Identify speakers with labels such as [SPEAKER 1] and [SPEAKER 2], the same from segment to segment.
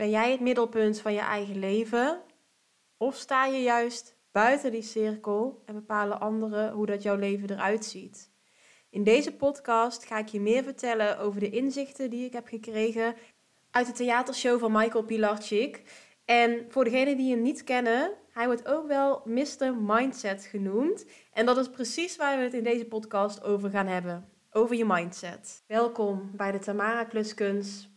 [SPEAKER 1] Ben jij het middelpunt van je eigen leven? Of sta je juist buiten die cirkel en bepalen anderen hoe dat jouw leven eruit ziet? In deze podcast ga ik je meer vertellen over de inzichten die ik heb gekregen uit de theatershow van Michael Pilarczyk. En voor degenen die hem niet kennen, hij wordt ook wel Mr. Mindset genoemd. En dat is precies waar we het in deze podcast over gaan hebben. Over je mindset. Welkom bij de Tamara Kluskens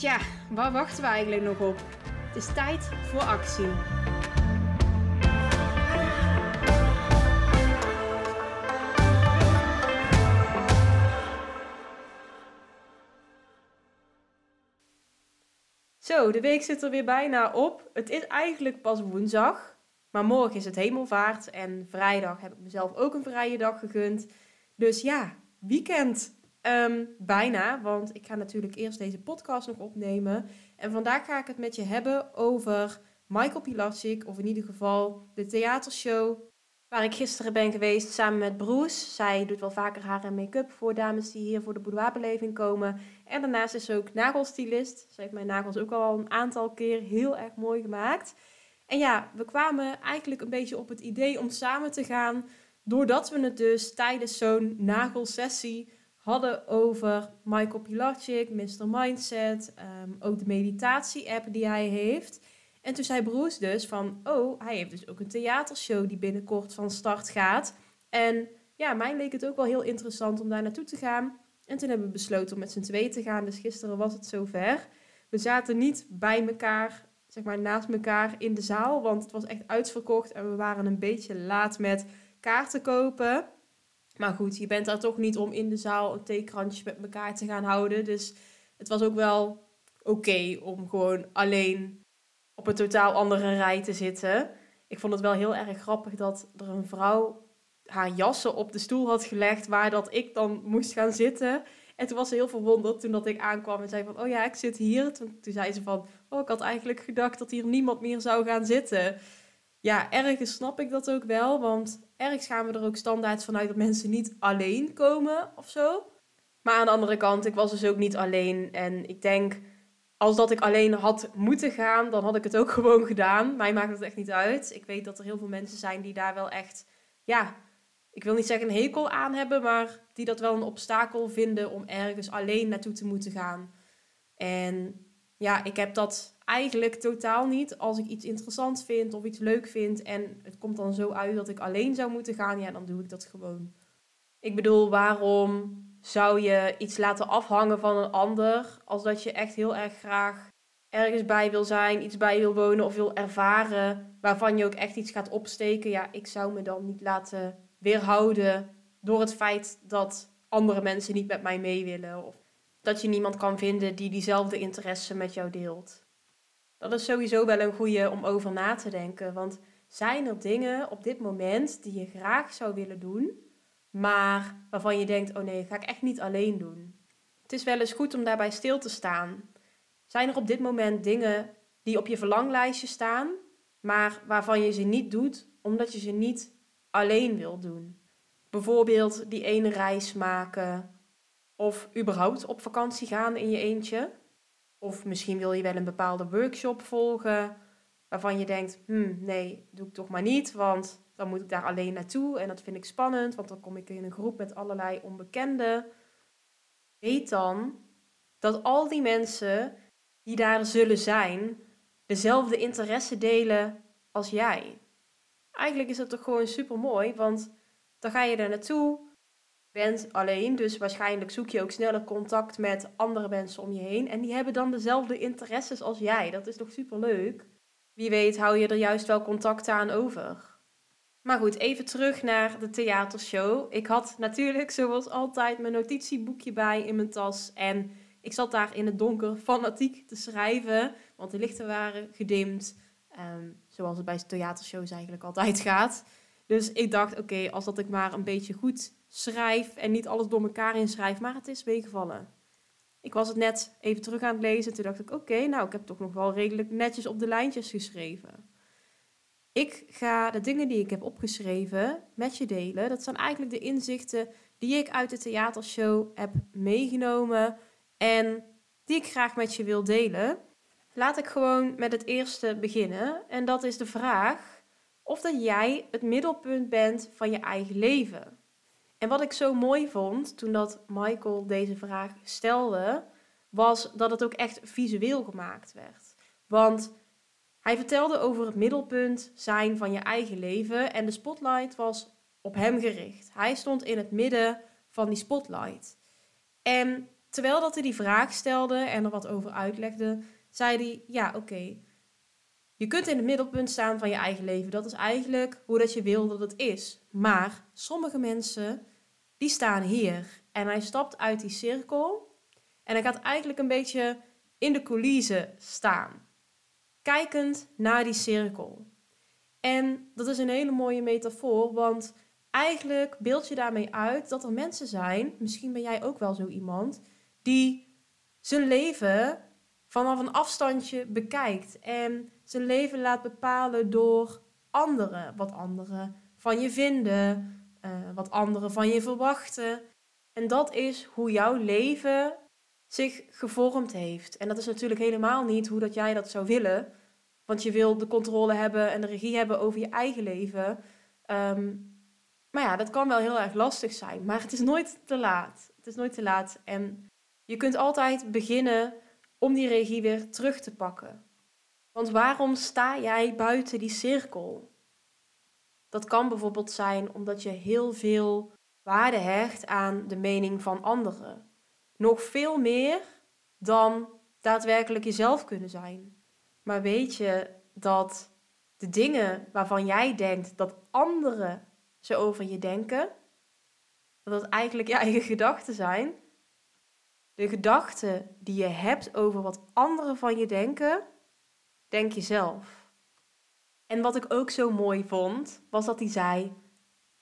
[SPEAKER 1] Tja, waar wachten we eigenlijk nog op? Het is tijd voor actie. Zo, de week zit er weer bijna op. Het is eigenlijk pas woensdag. Maar morgen is het hemelvaart en vrijdag heb ik mezelf ook een vrije dag gegund. Dus ja, weekend. Um, bijna, want ik ga natuurlijk eerst deze podcast nog opnemen. En vandaag ga ik het met je hebben over Michael Pilarczyk, of in ieder geval de theatershow waar ik gisteren ben geweest samen met Broes. Zij doet wel vaker haar en make-up voor dames die hier voor de boudoirbeleving komen. En daarnaast is ze ook nagelstylist. Ze heeft mijn nagels ook al een aantal keer heel erg mooi gemaakt. En ja, we kwamen eigenlijk een beetje op het idee om samen te gaan doordat we het dus tijdens zo'n nagelsessie hadden over Michael Pilarczyk, Mr. Mindset, um, ook de meditatie-app die hij heeft. En toen zei Bruce dus van, oh, hij heeft dus ook een theatershow die binnenkort van start gaat. En ja, mij leek het ook wel heel interessant om daar naartoe te gaan. En toen hebben we besloten om met z'n tweeën te gaan. Dus gisteren was het zover. We zaten niet bij elkaar, zeg maar naast elkaar in de zaal, want het was echt uitverkocht en we waren een beetje laat met kaarten kopen. Maar goed, je bent daar toch niet om in de zaal een theekrantje met elkaar te gaan houden. Dus het was ook wel oké om gewoon alleen op een totaal andere rij te zitten. Ik vond het wel heel erg grappig dat er een vrouw haar jassen op de stoel had gelegd waar dat ik dan moest gaan zitten. En toen was ze heel verwonderd toen dat ik aankwam en zei van, oh ja, ik zit hier. Toen, toen zei ze van, oh, ik had eigenlijk gedacht dat hier niemand meer zou gaan zitten. Ja, ergens snap ik dat ook wel, want ergens gaan we er ook standaard vanuit dat mensen niet alleen komen of zo. Maar aan de andere kant, ik was dus ook niet alleen. En ik denk, als dat ik alleen had moeten gaan, dan had ik het ook gewoon gedaan. Mij maakt het echt niet uit. Ik weet dat er heel veel mensen zijn die daar wel echt, ja, ik wil niet zeggen een hekel aan hebben, maar die dat wel een obstakel vinden om ergens alleen naartoe te moeten gaan. En ja, ik heb dat eigenlijk totaal niet. Als ik iets interessant vind of iets leuk vind en het komt dan zo uit dat ik alleen zou moeten gaan, ja, dan doe ik dat gewoon. Ik bedoel, waarom zou je iets laten afhangen van een ander als dat je echt heel erg graag ergens bij wil zijn, iets bij wil wonen of wil ervaren waarvan je ook echt iets gaat opsteken? Ja, ik zou me dan niet laten weerhouden door het feit dat andere mensen niet met mij mee willen of dat je niemand kan vinden die diezelfde interesse met jou deelt. Dat is sowieso wel een goede om over na te denken. Want zijn er dingen op dit moment die je graag zou willen doen, maar waarvan je denkt: oh nee, ga ik echt niet alleen doen? Het is wel eens goed om daarbij stil te staan. Zijn er op dit moment dingen die op je verlanglijstje staan, maar waarvan je ze niet doet omdat je ze niet alleen wil doen? Bijvoorbeeld die ene reis maken of überhaupt op vakantie gaan in je eentje. Of misschien wil je wel een bepaalde workshop volgen waarvan je denkt, hmm, nee, doe ik toch maar niet, want dan moet ik daar alleen naartoe en dat vind ik spannend, want dan kom ik in een groep met allerlei onbekenden. Weet dan dat al die mensen die daar zullen zijn, dezelfde interesse delen als jij. Eigenlijk is dat toch gewoon super mooi, want dan ga je daar naartoe bent alleen, dus waarschijnlijk zoek je ook sneller contact met andere mensen om je heen. En die hebben dan dezelfde interesses als jij. Dat is toch super leuk? Wie weet hou je er juist wel contact aan over. Maar goed, even terug naar de theatershow. Ik had natuurlijk, zoals altijd, mijn notitieboekje bij in mijn tas. En ik zat daar in het donker fanatiek te schrijven, want de lichten waren gedimd. Ehm, zoals het bij theatershows eigenlijk altijd gaat. Dus ik dacht, oké, als dat ik maar een beetje goed schrijf en niet alles door elkaar inschrijf, maar het is meegevallen. Ik was het net even terug aan het lezen. Toen dacht ik, oké, nou, ik heb toch nog wel redelijk netjes op de lijntjes geschreven. Ik ga de dingen die ik heb opgeschreven met je delen. Dat zijn eigenlijk de inzichten die ik uit de theatershow heb meegenomen en die ik graag met je wil delen. Laat ik gewoon met het eerste beginnen. En dat is de vraag of dat jij het middelpunt bent van je eigen leven. En wat ik zo mooi vond toen dat Michael deze vraag stelde, was dat het ook echt visueel gemaakt werd. Want hij vertelde over het middelpunt zijn van je eigen leven en de spotlight was op hem gericht. Hij stond in het midden van die spotlight. En terwijl dat hij die vraag stelde en er wat over uitlegde, zei hij: Ja, oké. Je kunt in het middelpunt staan van je eigen leven. Dat is eigenlijk hoe dat je wil dat het is. Maar sommige mensen, die staan hier. En hij stapt uit die cirkel. En hij gaat eigenlijk een beetje in de coulissen staan. Kijkend naar die cirkel. En dat is een hele mooie metafoor, want eigenlijk beeld je daarmee uit dat er mensen zijn, misschien ben jij ook wel zo iemand, die zijn leven vanaf een afstandje bekijkt en zijn leven laat bepalen door anderen. Wat anderen van je vinden, uh, wat anderen van je verwachten. En dat is hoe jouw leven zich gevormd heeft. En dat is natuurlijk helemaal niet hoe dat jij dat zou willen. Want je wil de controle hebben en de regie hebben over je eigen leven. Um, maar ja, dat kan wel heel erg lastig zijn. Maar het is nooit te laat. Het is nooit te laat. En je kunt altijd beginnen om die regie weer terug te pakken. Want waarom sta jij buiten die cirkel? Dat kan bijvoorbeeld zijn omdat je heel veel waarde hecht aan de mening van anderen. Nog veel meer dan daadwerkelijk jezelf kunnen zijn. Maar weet je dat de dingen waarvan jij denkt dat anderen ze over je denken, dat dat eigenlijk je eigen gedachten zijn, de gedachten die je hebt over wat anderen van je denken, denk je zelf. En wat ik ook zo mooi vond, was dat hij zei: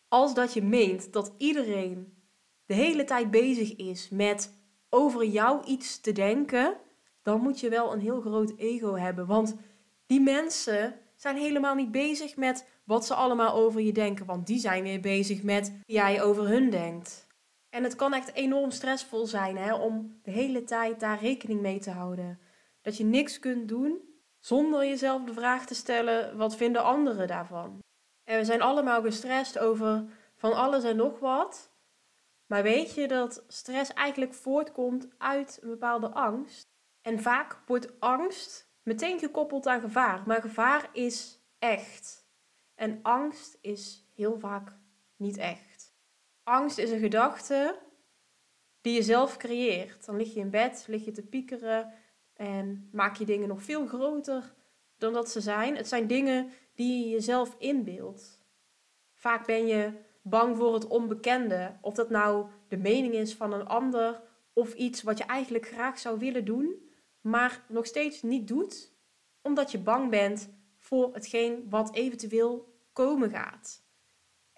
[SPEAKER 1] Als dat je meent dat iedereen de hele tijd bezig is met over jou iets te denken, dan moet je wel een heel groot ego hebben. Want die mensen zijn helemaal niet bezig met wat ze allemaal over je denken, want die zijn weer bezig met wie jij over hun denkt. En het kan echt enorm stressvol zijn hè, om de hele tijd daar rekening mee te houden. Dat je niks kunt doen zonder jezelf de vraag te stellen: wat vinden anderen daarvan? En we zijn allemaal gestrest over van alles en nog wat. Maar weet je dat stress eigenlijk voortkomt uit een bepaalde angst? En vaak wordt angst meteen gekoppeld aan gevaar. Maar gevaar is echt. En angst is heel vaak niet echt. Angst is een gedachte die je zelf creëert. Dan lig je in bed, lig je te piekeren en maak je dingen nog veel groter dan dat ze zijn. Het zijn dingen die je jezelf inbeeldt. Vaak ben je bang voor het onbekende. Of dat nou de mening is van een ander of iets wat je eigenlijk graag zou willen doen, maar nog steeds niet doet, omdat je bang bent voor hetgeen wat eventueel komen gaat.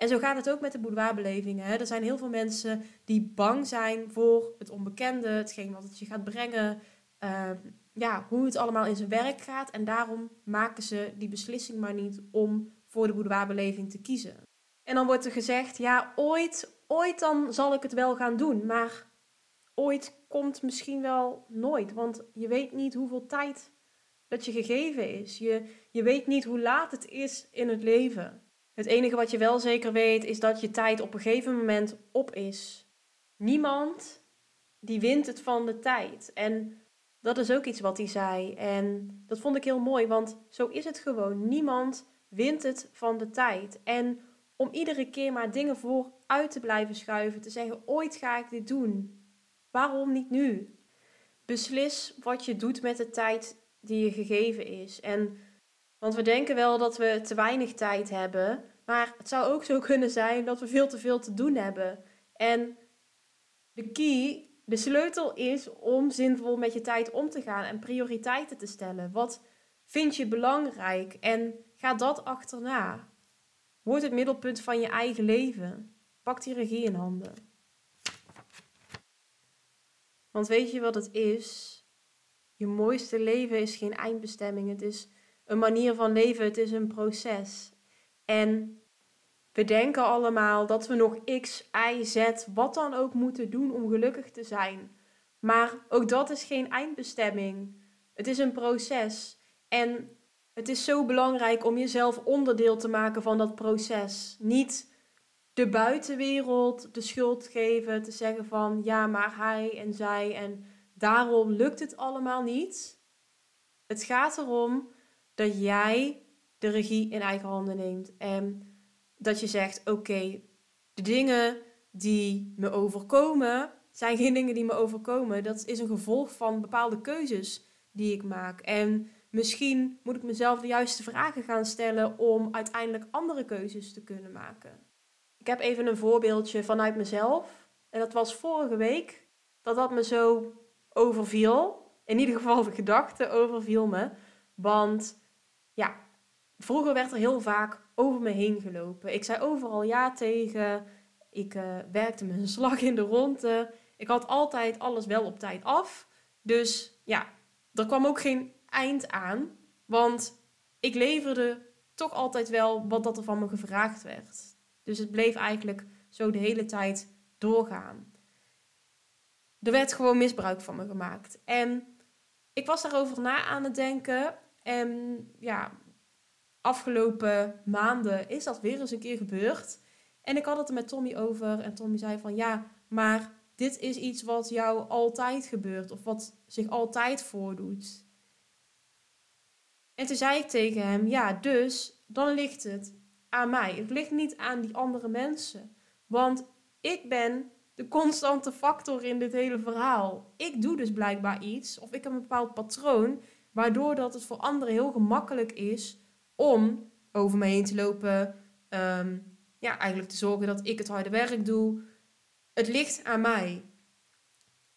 [SPEAKER 1] En zo gaat het ook met de boudoirbelevingen. Er zijn heel veel mensen die bang zijn voor het onbekende, hetgeen wat het je gaat brengen, uh, ja, hoe het allemaal in zijn werk gaat. En daarom maken ze die beslissing maar niet om voor de boudoirbeleving te kiezen. En dan wordt er gezegd, ja, ooit, ooit dan zal ik het wel gaan doen. Maar ooit komt misschien wel nooit, want je weet niet hoeveel tijd dat je gegeven is. Je, je weet niet hoe laat het is in het leven. Het enige wat je wel zeker weet is dat je tijd op een gegeven moment op is. Niemand die wint het van de tijd. En dat is ook iets wat hij zei. En dat vond ik heel mooi, want zo is het gewoon. Niemand wint het van de tijd. En om iedere keer maar dingen vooruit te blijven schuiven, te zeggen: ooit ga ik dit doen. Waarom niet nu? Beslis wat je doet met de tijd die je gegeven is. En, want we denken wel dat we te weinig tijd hebben, maar het zou ook zo kunnen zijn dat we veel te veel te doen hebben. En de key, de sleutel is om zinvol met je tijd om te gaan en prioriteiten te stellen. Wat vind je belangrijk en ga dat achterna. Word het middelpunt van je eigen leven. Pak die regie in handen. Want weet je wat het is? Je mooiste leven is geen eindbestemming. Het is een manier van leven. Het is een proces. En we denken allemaal dat we nog X, Y, Z, wat dan ook moeten doen om gelukkig te zijn. Maar ook dat is geen eindbestemming. Het is een proces. En het is zo belangrijk om jezelf onderdeel te maken van dat proces. Niet de buitenwereld de schuld geven, te zeggen van ja, maar hij en zij en daarom lukt het allemaal niet. Het gaat erom dat jij de regie in eigen handen neemt en dat je zegt: oké, de dingen die me overkomen zijn geen dingen die me overkomen. Dat is een gevolg van bepaalde keuzes die ik maak. En misschien moet ik mezelf de juiste vragen gaan stellen om uiteindelijk andere keuzes te kunnen maken. Ik heb even een voorbeeldje vanuit mezelf. En dat was vorige week dat dat me zo overviel. In ieder geval de gedachte overviel me. Want ja, vroeger werd er heel vaak over me heen gelopen. Ik zei overal ja tegen. Ik uh, werkte mijn slag in de ronde. Ik had altijd alles wel op tijd af. Dus ja, er kwam ook geen eind aan. Want ik leverde toch altijd wel wat dat er van me gevraagd werd. Dus het bleef eigenlijk zo de hele tijd doorgaan. Er werd gewoon misbruik van me gemaakt. En ik was daarover na aan het denken. En ja, afgelopen maanden is dat weer eens een keer gebeurd. En ik had het er met Tommy over. En Tommy zei van ja, maar dit is iets wat jou altijd gebeurt. Of wat zich altijd voordoet. En toen zei ik tegen hem, ja, dus dan ligt het aan mij. Het ligt niet aan die andere mensen. Want ik ben de constante factor in dit hele verhaal. Ik doe dus blijkbaar iets, of ik heb een bepaald patroon, waardoor dat het voor anderen heel gemakkelijk is om over me heen te lopen. Ehm, ja, eigenlijk te zorgen dat ik het harde werk doe. Het ligt aan mij.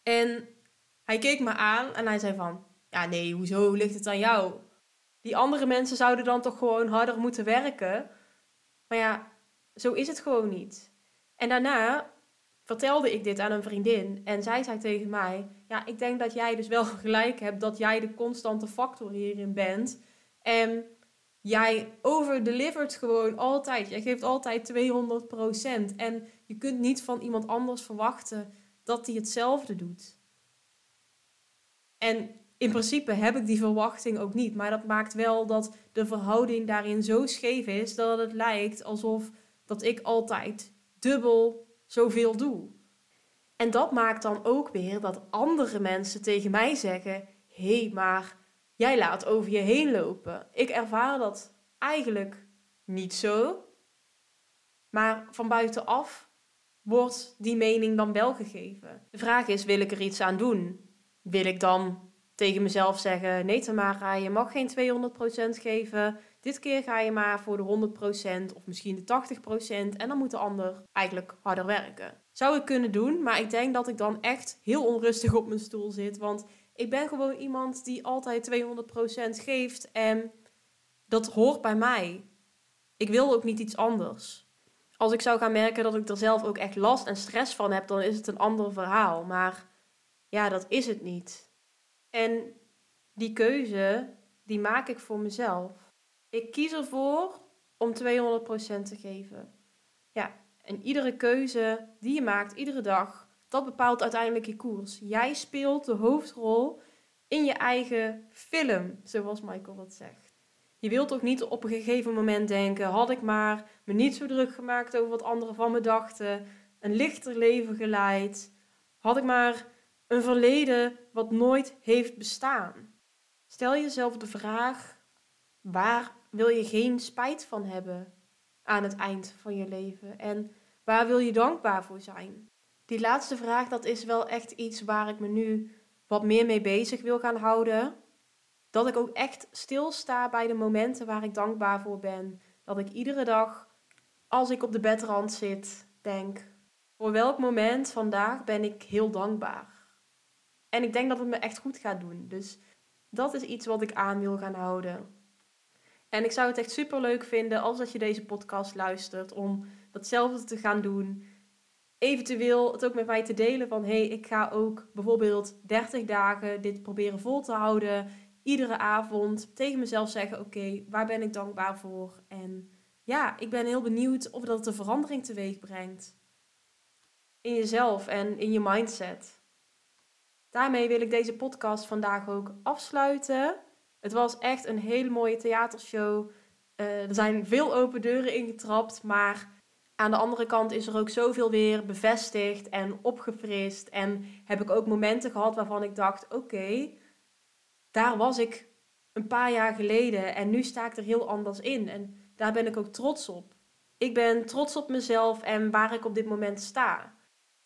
[SPEAKER 1] En hij keek me aan en hij zei van, ja nee, hoezo ligt het aan jou? Die andere mensen zouden dan toch gewoon harder moeten werken. Maar ja, zo is het gewoon niet. En daarna vertelde ik dit aan een vriendin en zij zei tegen mij: Ja, ik denk dat jij dus wel gelijk hebt dat jij de constante factor hierin bent. En jij overdelivert gewoon altijd. Jij geeft altijd 200%. En je kunt niet van iemand anders verwachten dat hij hetzelfde doet. En in principe heb ik die verwachting ook niet. Maar dat maakt wel dat de verhouding daarin zo scheef is dat het lijkt alsof dat ik altijd dubbel zoveel doe. En dat maakt dan ook weer dat andere mensen tegen mij zeggen: hé, hey, maar jij laat over je heen lopen. Ik ervaar dat eigenlijk niet zo. Maar van buitenaf wordt die mening dan wel gegeven. De vraag is: wil ik er iets aan doen? Wil ik dan tegen mezelf zeggen: Nee, Tamara, je mag geen 200% geven. Dit keer ga je maar voor de 100% of misschien de 80% en dan moet de ander eigenlijk harder werken. Zou ik kunnen doen, maar ik denk dat ik dan echt heel onrustig op mijn stoel zit. Want ik ben gewoon iemand die altijd 200% geeft en dat hoort bij mij. Ik wil ook niet iets anders. Als ik zou gaan merken dat ik er zelf ook echt last en stress van heb, dan is het een ander verhaal. Maar ja, dat is het niet. En die keuze, die maak ik voor mezelf. Ik kies ervoor om 200% te geven. Ja, en iedere keuze die je maakt, iedere dag, dat bepaalt uiteindelijk je koers. Jij speelt de hoofdrol in je eigen film, zoals Michael dat zegt. Je wilt ook niet op een gegeven moment denken: had ik maar me niet zo druk gemaakt over wat anderen van me dachten, een lichter leven geleid, had ik maar een verleden wat nooit heeft bestaan. Stel jezelf de vraag: waar wil je geen spijt van hebben aan het eind van je leven? En waar wil je dankbaar voor zijn? Die laatste vraag, dat is wel echt iets waar ik me nu wat meer mee bezig wil gaan houden. Dat ik ook echt stilsta bij de momenten waar ik dankbaar voor ben. Dat ik iedere dag, als ik op de bedrand zit, denk: voor welk moment vandaag ben ik heel dankbaar? En ik denk dat het me echt goed gaat doen. Dus Dat is iets wat ik aan wil gaan houden. En ik zou het echt super leuk vinden als dat je deze podcast luistert om datzelfde te gaan doen. Eventueel het ook met mij te delen van hey, ik ga ook bijvoorbeeld 30 dagen dit proberen vol te houden. Iedere avond tegen mezelf zeggen: Oké, waar ben ik dankbaar voor? En ja, ik ben heel benieuwd of dat een verandering teweeg brengt. In jezelf en in je mindset. Daarmee wil ik deze podcast vandaag ook afsluiten. Het was echt een hele mooie theatershow. Uh, er zijn veel open deuren ingetrapt, maar aan de andere kant is er ook zoveel weer bevestigd en opgefrist. En heb ik ook momenten gehad waarvan ik dacht: oké, daar was ik een paar jaar geleden en nu sta ik er heel anders in. En daar ben ik ook trots op. Ik ben trots op mezelf en waar ik op dit moment sta.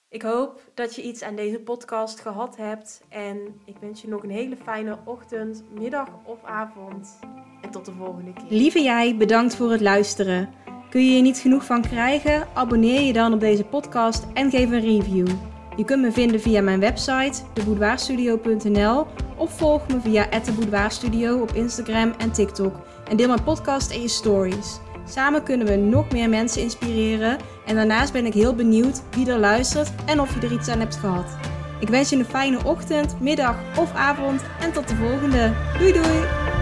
[SPEAKER 1] Ik hoop dat je iets aan deze podcast gehad hebt. En ik wens je nog een hele fijne ochtend, middag of avond. En tot de volgende keer.
[SPEAKER 2] Lieve jij, bedankt voor het luisteren. Kun je er niet genoeg van krijgen? Abonneer je dan op deze podcast en geef een review. Je kunt me vinden via mijn website, deboudoirstudio.nl of volg me via @deboudoirstudio op Instagram en TikTok. En deel mijn podcast en je stories. Samen kunnen we nog meer mensen inspireren en daarnaast ben ik heel benieuwd wie er luistert en of je er iets aan hebt gehad. Ik wens je een fijne ochtend, middag of avond en tot de volgende. Doei doei!